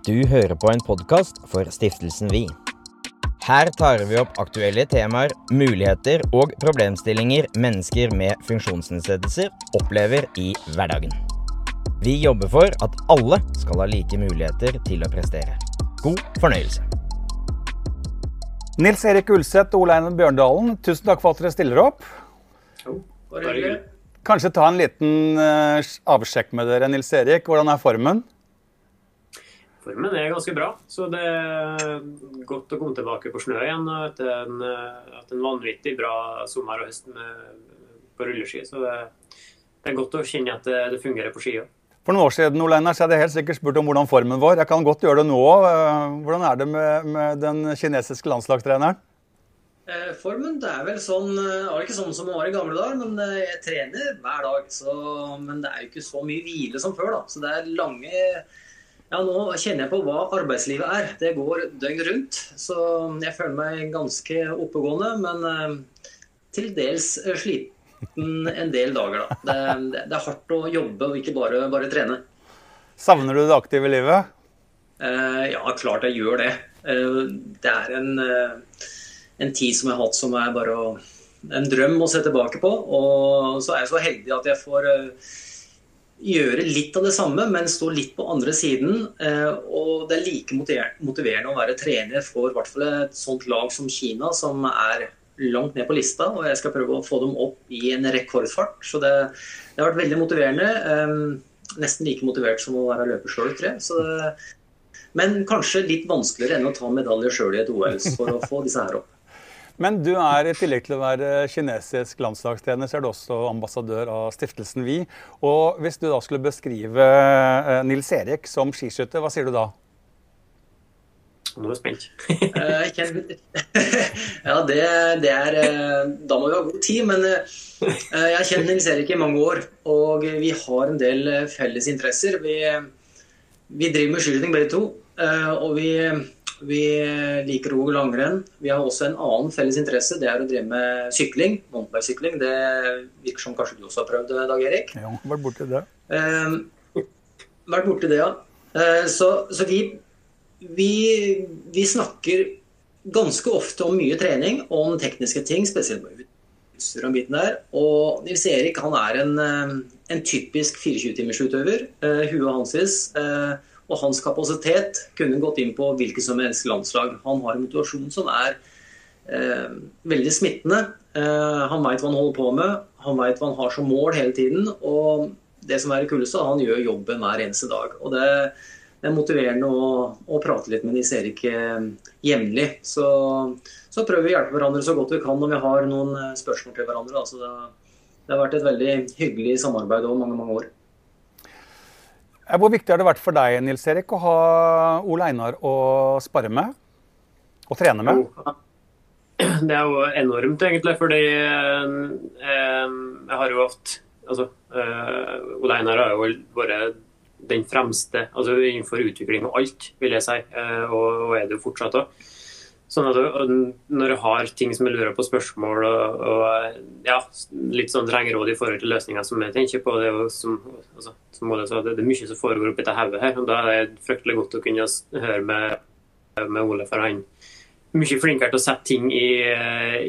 Du hører på en podkast for Stiftelsen Vi. Her tar vi opp aktuelle temaer, muligheter og problemstillinger mennesker med funksjonsnedsettelser opplever i hverdagen. Vi jobber for at alle skal ha like muligheter til å prestere. God fornøyelse. Nils Erik Ulseth og Ole Einar Bjørndalen, tusen takk for at dere stiller opp. Jo, bare hyggelig. Kanskje ta en liten uh, avsjekk med dere, Nils Erik. Hvordan er formen? Formen er ganske bra, så det er godt å komme tilbake på snø igjen etter en, etter en vanvittig bra sommer og høst med, på rulleski. Så det, det, er godt å kjenne at det, det fungerer på ski òg. For noen år siden Ole Einar, så hadde jeg helt sikkert spurt om hvordan formen var. Jeg kan godt gjøre det nå òg. Hvordan er det med, med den kinesiske landslagstreneren? Eh, formen det er vel sånn Det var ikke sånn som det var i gamle dager, men eh, jeg trener hver dag. Så, men det er jo ikke så mye hvile som før. da. Så det er lange Ja, nå kjenner jeg på hva arbeidslivet er. Det går døgn rundt. Så jeg føler meg ganske oppegående, men eh, til dels sliten en del dager, da. Det, det er hardt å jobbe og ikke bare, bare trene. Savner du det aktive livet? ja, klart jeg gjør det. det er en en tid som jeg har hatt som er bare å, en drøm å se tilbake på. Og så er jeg så heldig at jeg får gjøre litt av det samme, men stå litt på andre siden. Uh, og det er like motiverende å være trener for hvert fall et sånt lag som Kina, som er langt ned på lista. Og jeg skal prøve å få dem opp i en rekordfart. Så det, det har vært veldig motiverende. Um, nesten like motivert som å være løper sjøl, tror jeg. Så det, men kanskje litt vanskeligere enn å ta medalje sjøl i et OL for å få disse her opp. Men du er i tillegg til å være kinesisk landslagstrener, så er du også ambassadør av stiftelsen Vi. Og hvis du da skulle beskrive eh, Nils Erik som skiskytter, hva sier du da? Nå er jeg spent. ja, det, det, er eh, Da må vi ha god tid. Men eh, jeg har kjent Nils Erik i mange år, og vi har en del felles interesser. Vi, vi driver med skiskyting begge to. Og vi vi liker gå langrenn. Vi har også en annen felles interesse, det er å drive med sykling. Mountainbikesykling. Det virker som kanskje du også har prøvd Dag Erik? Ja, vært borti det. Eh, vært borti det, ja. Eh, så, så vi, vi, vi, snakker ganske ofte om mye trening, om tekniske ting, spesielt med utstyr og biten der. Og Nils Erik han er en, eh, en typisk 24-timersutøver. Eh, huet hans eh, og hans kapasitet kunne gått inn på hvilket som helst landslag. Han har en motivasjon som er eh, veldig smittende. Eh, han veit hva han holder på med, han veit hva han har som mål hele tiden. Og det som er det kuleste, han gjør jobben hver eneste dag. Og det, det er motiverende å, å, prate litt med Nils Erik ikke jevnlig. Så, så, prøver vi å hjelpe hverandre så godt vi kan når vi har noen eh, spørsmål til hverandre. Altså det, det, har vært et veldig hyggelig samarbeid over mange, mange år. Hvor viktig har det vært for deg Nils Erik, å ha Ole Einar å spare med? Og trene med? Det er jo enormt, egentlig. Fordi eh, jeg har jo hatt altså, eh, Ole Einar har jo vært den fremste altså innenfor utvikling og alt, vil jeg si. Eh, og er det jo fortsatt òg. Sånn at Når du har ting som jeg lurer på spørsmål og, og ja, litt sånn trenger råd i forhold til løsninger som jeg tenker på, det er som, altså, som det, det, er mye som foregår oppi dette hodet her. og Da er det fryktelig godt å kunne høre med, med Ole, for han er mye flinkere til å sette ting i,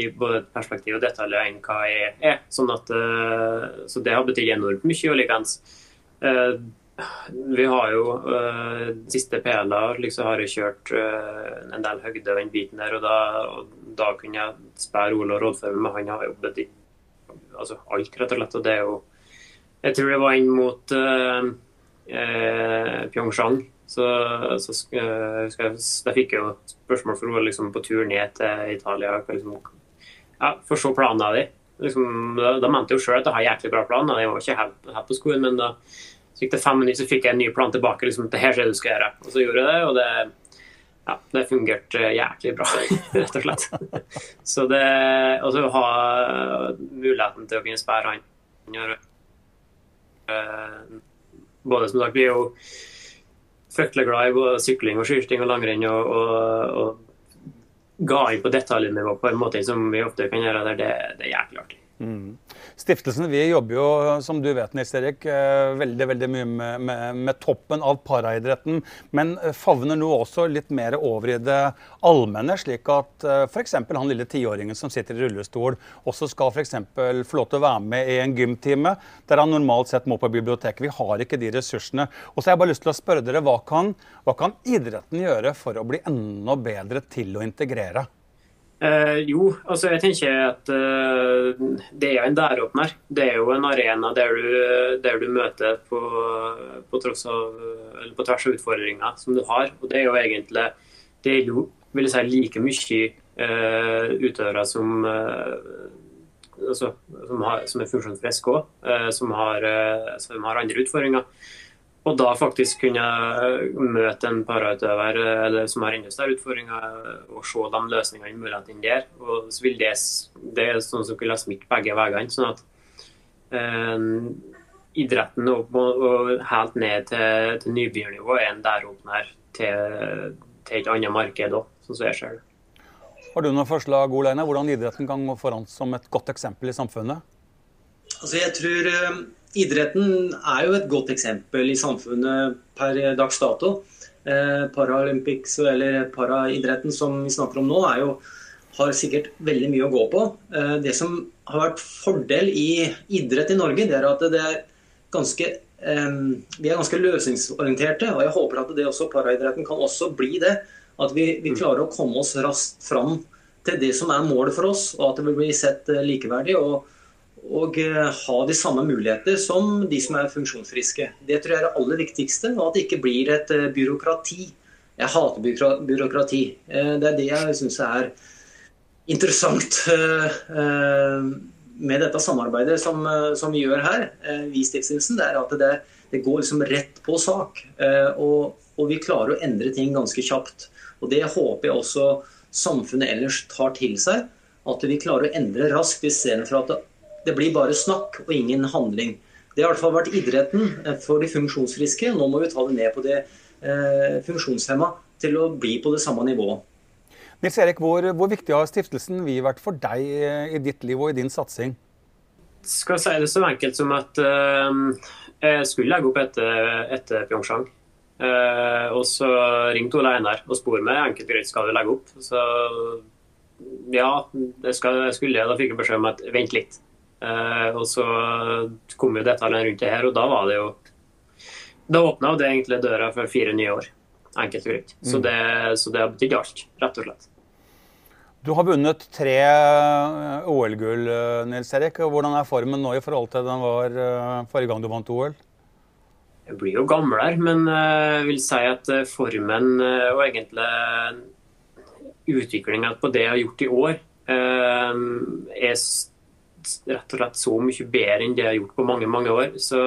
i både perspektiv og detaljer enn hva jeg er. Sånn at, eh, så det har betydd enormt mye. og likeens eh, vi har jo øh, siste PL-a liksom har jeg kjørt øh, en del høgde den biten der. Og da, og da kunne jeg spørre Ole og rådføre meg. Han har jobbet i altså alt, rett og slett. Og det er jo Jeg tror det var inn mot øh, Pyeongchang. Så, så skal, da fikk jeg jo spørsmål for henne liksom, på tur ned til Italia. Liksom, ja, for så planene dine. Liksom, da, da mente jeg jo sjøl at jeg har jæklig bra plan. Jeg var ikke helt på skolen, men da så gikk det fem minutter, så fikk jeg en ny plan tilbake. liksom, det her er det du skal gjøre. Og så gjorde jeg det, og det, ja, det fungerte jæklig bra, rett og slett. Så det Og ha muligheten til å kunne sperre han. Eh, både som sagt, vi er jo fryktelig glad i både sykling og skiskyting og langrenn. og, og, og ga inn på detaljnivå på en måte som vi ofte kan gjøre der. Det, det er jæklig artig. Mm. Stiftelsen vi jobber jo, som du vet, Nils Erik, eh, veldig veldig mye med, med, med toppen av paraidretten. Men eh, favner nå også litt mer over i det allmenne, slik at f.eks. han lille tiåringen som sitter i rullestol, også skal f.eks. få lov til å være med i en gymtime der han normalt sett må på biblioteket. Vi har ikke de ressursene. Og så har jeg bare lyst til å spørre dere, hva kan, hva kan idretten gjøre for å bli enda bedre til å integrere? Eh, jo, altså jeg tenker at eh, det er en deråpner. Det er jo en arena der du, der du møter på, på, av, på, tvers av utfordringer som du har. Og det er jo egentlig det er jo vil jeg si, like mye eh, utøvere som, eh, altså, som, har, som, er funksjonsfriske òg, eh, som, som har andre utfordringer. Og da faktisk kunne møte en parautøver eller som har enda større utfordringer, og se de løsningene mulighetene der. Og så vil det, det er sånn som kunne smitte begge veiene. sånn at eh, idretten og, og, helt ned til, til nybegynnernivå er en døråpner til, til et annet marked òg, sånn som jeg ser det. Har du noen forslag Oleine, hvordan idretten kan gå foran som et godt eksempel i samfunnet? Altså jeg tror eh, idretten er jo et godt eksempel i samfunnet per dags dato. Eh, Paralympics eller paraidretten som vi snakker om nå, jo, har sikkert veldig mye å gå på. Eh, det som har vært fordel i idrett i Norge, det er at det er ganske, vi er ganske løsningsorienterte. Og jeg håper at det også paraidretten kan også bli det. At vi, vi klarer å komme oss raskt fram til det som er målet for oss, og at det vil bli sett likeverdig. og og eh, ha de samme muligheter som de som er funksjonsfriske. Det tror jeg er det aller viktigste, og at det ikke blir et eh, byråkrati. Jeg hater byråkrati. Eh, det er det jeg syns er interessant med dette samarbeidet som, som vi gjør her, vi Stiftelsen. Det er at det, det går liksom rett på sak. Og, og, vi klarer å endre ting ganske kjapt. Og Det håper jeg også samfunnet ellers tar til seg. At vi klarer å endre raskt istedenfor at det blir bare snakk og ingen handling. Det har i hvert fall vært idretten eh, for de funksjonsfriske. Nå må vi ta det ned på det eh, funksjonshemma til å bli på det samme nivået. Nils Erik, hvor, hvor, viktig har stiftelsen Vi vært for deg eh, i ditt liv og i din satsing? Skal jeg si det så enkelt som at uh, jeg skulle legge opp etter, etter Pyeongchang. Uh, og så ringte Ole Einar og spurte meg enkelt greit skal du legge opp. Så ja, det skal, jeg skulle. Da fikk jeg beskjed om at vent litt. Eh, og så kom jo detaljene rundt det her, og da var det jo Da åpna det egentlig døra for fire nye år. Enkelt og greit. Så, mm. det, så det har betydd alt, rett og slett. Du har vunnet tre eh, OL-gull, eh, Nils Erik. Hvordan er formen nå i forhold til den var forrige gang du vant OL? Jeg blir jo gamlere, men jeg vil si at formen og egentlig utviklinga på det jeg har gjort i år, er rett og slett så mye bedre enn det jeg har gjort på mange, mange år. Så,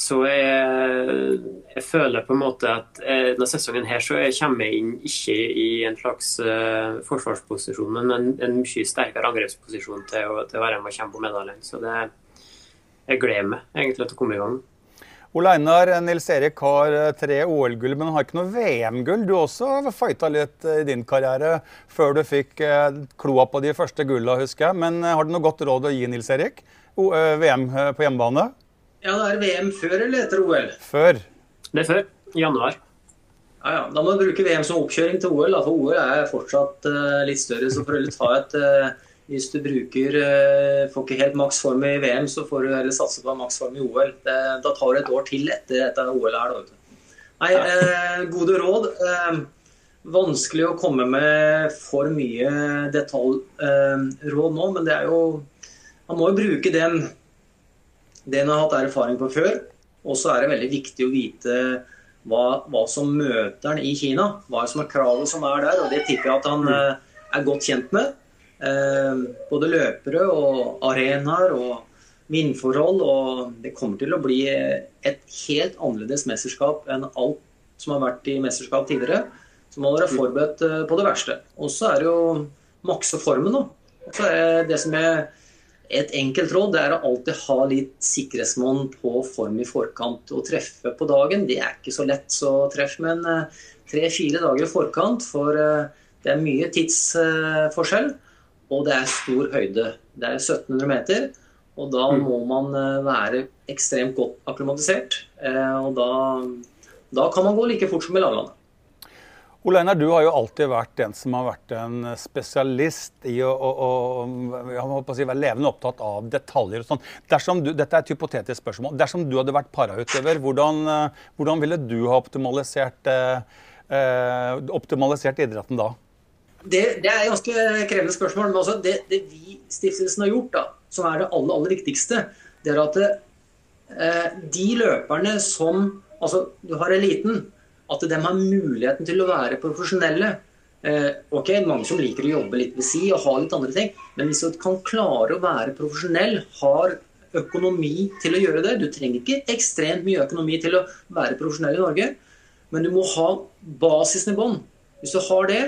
så jeg, jeg, føler på en måte at jeg, denne sesongen her så jeg kommer jeg inn ikke i en slags uh, forsvarsposisjon, men en, en, mye sterkere angrepsposisjon til å, til å være med og kjempe om medaljen. Så det, jeg gleder meg egentlig til å komme i gang. Ole Einar, Nils Erik har eh, tre OL-gull, men har ikke noe VM-gull. Du også fighta litt eh, i din karriere før du fikk eh, kloa på de første gulla, husker jeg. Men har du noe godt råd å gi, Nils Erik? VM på hjemmebane? Ja, det er VM før eller etter OL? Før. Det er før. I januar. Ja, ja. Da må du bruke VM som oppkjøring til OL, for OL er fortsatt litt større. Så for å ta et hvis du bruker eh, Får ikke helt maksform i VM, så får du heller satse på maksform i OL. Det, da tar du et år til etter dette OL her. Da, Nei, eh, gode råd. Eh, vanskelig å komme med for mye detaljråd nå, men det er jo Man må jo bruke den, den en har hatt erfaring på før. Og så er det veldig viktig å vite hva, hva som møter han i Kina. Hva som er kravet som er der. og Det tipper jeg at han eh, er godt kjent med. Eh, både løpere og arenaer og vindforhold. Og det kommer til å bli et helt annerledes mesterskap enn alt som har vært i mesterskap tidligere. Så må dere være forberedt eh, på det verste. Og så er det jo makse formen, da. Så er det som er et enkelt råd det er å alltid ha litt sikkerhetsmonn på form i forkant. Å treffe på dagen det er ikke så lett, så treff med en eh, tre-fire dager i forkant. For det er mye tidsforskjell. Og det er stor høyde. Det er 1700 meter, og da Mm. må man eh, være ekstremt godt akklimatisert. eh, Og da, da kan man gå like fort som i lavlandet. Ole Einar, du har jo alltid vært en som har vært en spesialist i å, å, å, si, være levende opptatt av detaljer. og sånn. Dersom du, Dette er et hypotetisk spørsmål. Dersom du hadde vært parautøver, hvordan, eh, hvordan ville du ha optimalisert, eh, optimalisert idretten da? Det, det er et ganske krevende spørsmål. Men altså det, det vi stiftelsen har gjort, da, som er det aller, aller viktigste, det er at eh, de løperne som Altså, du har eliten. At de har muligheten til å være profesjonelle. Eh, ok, Mange som liker å jobbe litt ved si og ha litt andre ting. Men hvis du kan klare å være profesjonell, har økonomi til å gjøre det Du trenger ikke ekstremt mye økonomi til å være profesjonell i Norge, men du må ha basisen i bånn. Hvis du har det,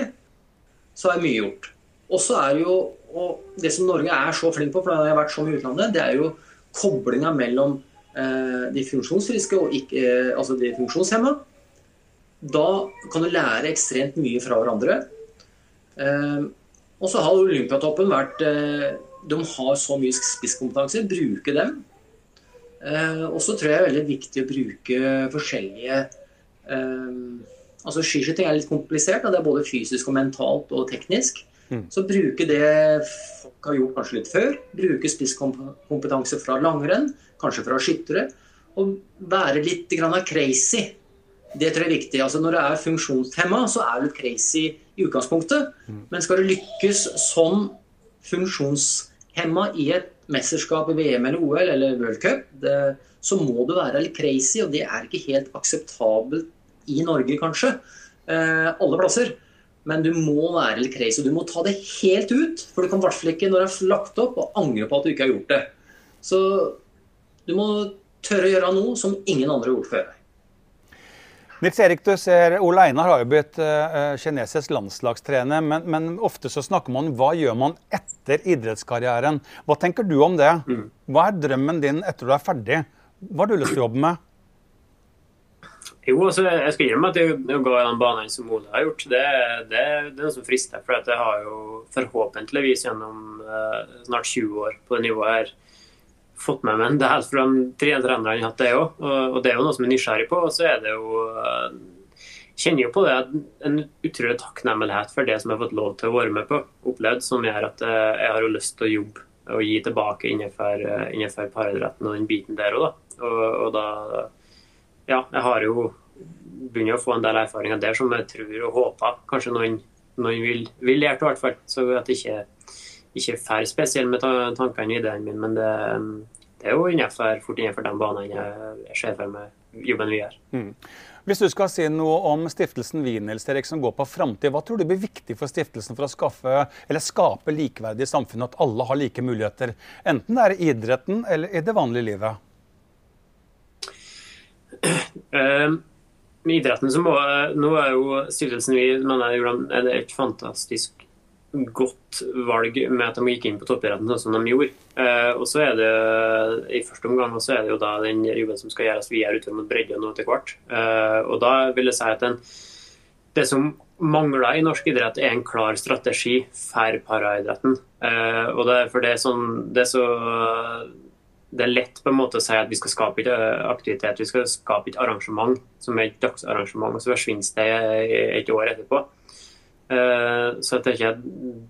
så er mye gjort. Og så er jo, og Det som Norge er så flink på, for det har jeg vært så mye utlandet, det er jo koblinga mellom eh, de funksjonsfriske og ikke, eh, altså de funksjonshemma. Da kan du lære ekstremt mye fra hverandre. Eh, og så har Olympiatoppen vært eh, De har så mye spisskompetanse. Bruke dem. Eh, og så tror jeg det er veldig viktig å bruke forskjellige eh, Altså Skiskyting er litt komplisert. og Det er både fysisk og mentalt og teknisk. Så bruke det folk har gjort kanskje litt før. Bruke spisskompetanse fra langrenn, kanskje fra skyttere. Og være litt grann crazy. Det tror jeg er viktig. Altså Når du er funksjonshemma, så er du litt crazy i utgangspunktet. Men skal du lykkes som funksjonshemma i et mesterskap i VM eller OL eller World Cup, det, så må du være litt crazy, og det er ikke helt akseptabelt i Norge, kanskje. Eh, alle plasser. Men du må være litt crazy. Du må ta det helt ut. For du kan i hvert fall ikke når det er lagt opp, og angre på at du ikke har gjort det. Så du må tørre å gjøre noe som ingen andre har gjort før. Nils Erik, du ser Ole Einar har jo blitt uh, kinesisk landslagstrener, men, men, ofte så snakker man om hva gjør man etter idrettskarrieren. Hva tenker du om det? Hva er drømmen din etter du er ferdig? Hva har du lyst til å jobbe med? Jo, altså, jeg skal innrømme at det å gå i den banen som Ole har gjort, det, det, det er noe som frister. For jeg har jo forhåpentligvis gjennom uh, snart 20 år på det nivået her fått med meg en del fra de tre trenerne jeg har hatt det òg. Og, og det er jo noe som jeg er nysgjerrig på. Og så er det jo uh, kjenner jo på det en utrolig takknemlighet for det som jeg har fått lov til å være med på, opplevd, som gjør at uh, jeg har jo lyst til å jobbe og gi tilbake innenfor, uh, innenfor og den biten der òg, da. Og, og da ja, jeg har jo begynt å få en del erfaringer der som jeg tror og håper kanskje noen, noen vil, vil lære til, i hvert fall. Så at jeg ikke, ikke er spesielt med tankene og ideene mine, men det, det er jo innenfor, fort innenfor de banene jeg, jeg ser for meg jobben vi gjør. Mm. Hvis du skal si noe om stiftelsen Wien Erik, som går på framtid, hva tror du blir viktig for stiftelsen for å skaffe, skape likeverdige samfunn, at alle har like muligheter? Enten det er i idretten eller i det vanlige livet? Uh, idretten så må Nå er jo stiftelsen vi mener jeg er et fantastisk godt valg med at de gikk inn på toppidretten sånn som de gjorde. Uh, og så er det i første omgang så er det jo da den jobben som skal gjøres videre utover mot bredde nå etter hvert. Uh, og da vil jeg si at den, det som mangler i norsk idrett, er en klar strategi for paraidretten. Uh, og det, er for det er sånn det er så det er lett på en måte å si at vi skal skape et aktivitet, vi skal skape et arrangement som er et dagsarrangement, og så forsvinner det et år etterpå. Så jeg tenker at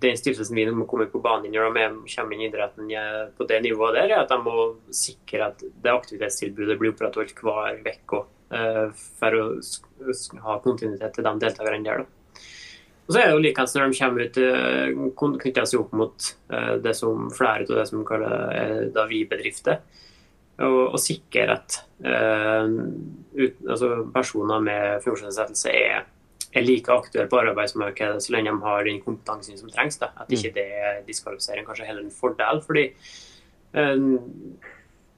den stiftelsen vi må komme på banen når de kommer inn i idretten på det nivået der, er at de må sikre at det aktivitetstilbudet blir opprettholdt hver uke for å ha kontinuitet til de deltakerne der. da. Og så er det jo likhet når de kommer ut, knytter seg opp mot det som flere av det som kaller vi-bedrifter. Og, og sikre at uh, ut, altså personer med funksjonsnedsettelse er, er, like aktuelle på arbeidsmarkedet så lenge de har den kompetansen som trengs. Da. At ikke det er diskvalifisering, kanskje heller en fordel. fordi uh,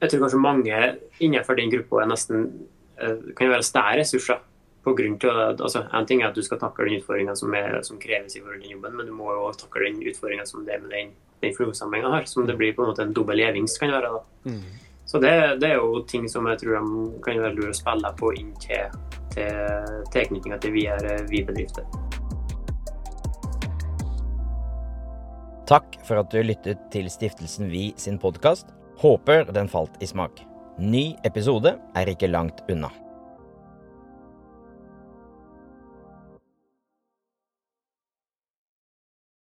jeg tror kanskje mange innenfor den gruppa er nesten uh, kan være større ressurser på grunn til altså, En ting er at du skal takle den utfordringa som, som, kreves i forhold til jobben, men du må jo takle den utfordringa som det med den, den funksjonshemminga har. Som det blir på en måte en dobbel gevinst kan være. Mm. Så det, det, er jo ting som jeg tror de kan være lure å spille på inn til, til tilknytninga til vi er vi-bedrifter. Takk for at du lyttet til Stiftelsen Vi sin podkast. Håper den falt i smak. Ny episode er ikke langt unna.